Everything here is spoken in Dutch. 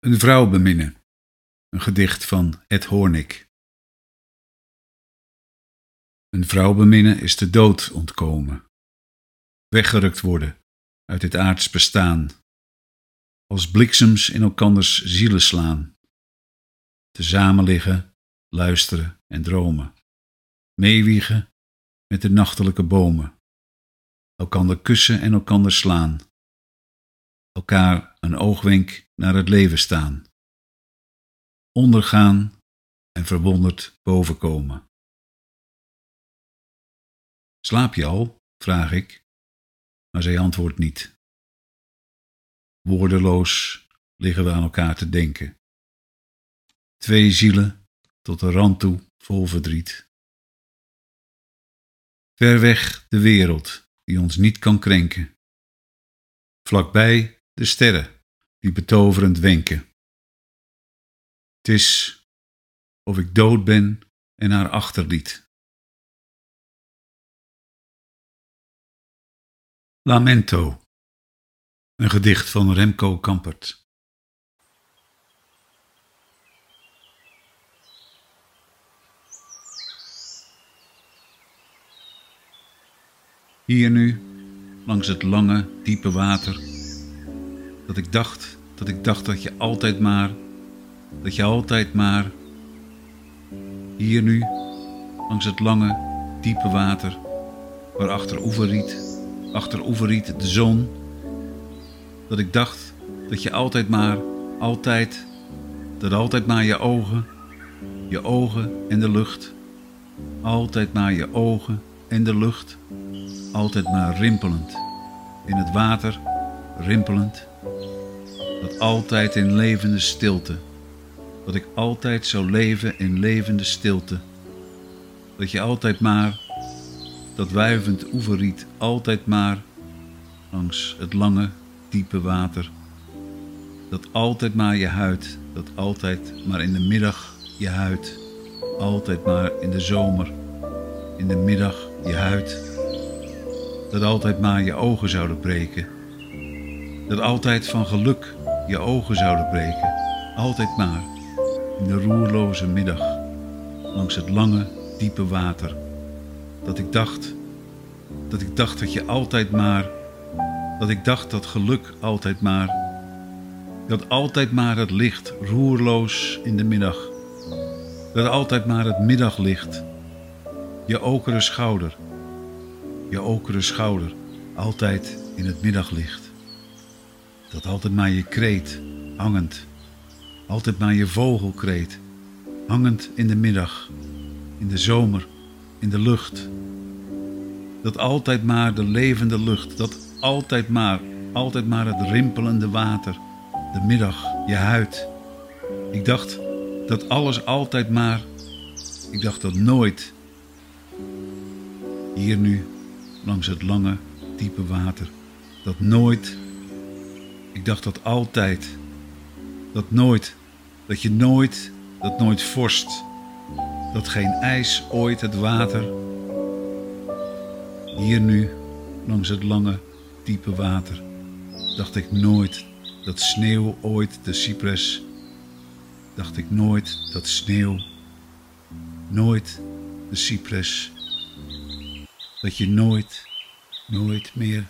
Een vrouw beminnen. Een gedicht van Ed Hoornik. Een vrouw beminnen is de dood ontkomen. Weggerukt worden uit dit aards bestaan. Als bliksems in elkanders zielen slaan. Tezamen liggen, luisteren en dromen. Meewiegen met de nachtelijke bomen. Elkander kussen en elkander slaan elkaar een oogwenk naar het leven staan, ondergaan en verwonderd bovenkomen. Slaap je al? vraag ik, maar zij antwoordt niet. Woordeloos liggen we aan elkaar te denken. Twee zielen tot de rand toe vol verdriet. Ver weg de wereld die ons niet kan krenken. Vlakbij de sterren die betoverend wenken. Het is of ik dood ben en haar achterliet. Lamento, een gedicht van Remco Kampert. Hier nu, langs het lange, diepe water, dat ik dacht, dat ik dacht dat je altijd maar, dat je altijd maar, hier nu, langs het lange, diepe water, waar achter oeverriet, achter oeverriet de zon, dat ik dacht dat je altijd maar, altijd, dat altijd maar je ogen, je ogen en de lucht, altijd maar je ogen en de lucht, altijd maar rimpelend, in het water rimpelend dat altijd in levende stilte, dat ik altijd zou leven in levende stilte, dat je altijd maar, dat wuivend oeverriet altijd maar, langs het lange, diepe water, dat altijd maar je huid, dat altijd maar in de middag je huid, altijd maar in de zomer, in de middag je huid, dat altijd maar je ogen zouden breken, dat altijd van geluk je ogen zouden breken, altijd maar, in de roerloze middag, langs het lange, diepe water, dat ik dacht, dat ik dacht dat je altijd maar, dat ik dacht dat geluk altijd maar, dat altijd maar het licht roerloos in de middag, dat altijd maar het middaglicht, je okere schouder, je okere schouder, altijd in het middaglicht dat altijd maar je kreet, hangend, altijd maar je vogelkreet, hangend in de middag, in de zomer, in de lucht. Dat altijd maar de levende lucht, dat altijd maar, altijd maar het rimpelende water, de middag, je huid. Ik dacht dat alles altijd maar, ik dacht dat nooit. Hier nu, langs het lange, diepe water, dat nooit ik dacht dat altijd, dat nooit, dat je nooit, dat nooit vorst, dat geen ijs ooit het water. Hier nu, langs het lange, diepe water, dacht ik nooit dat sneeuw ooit de cypres, dacht ik nooit dat sneeuw, nooit de cypres, dat je nooit, nooit meer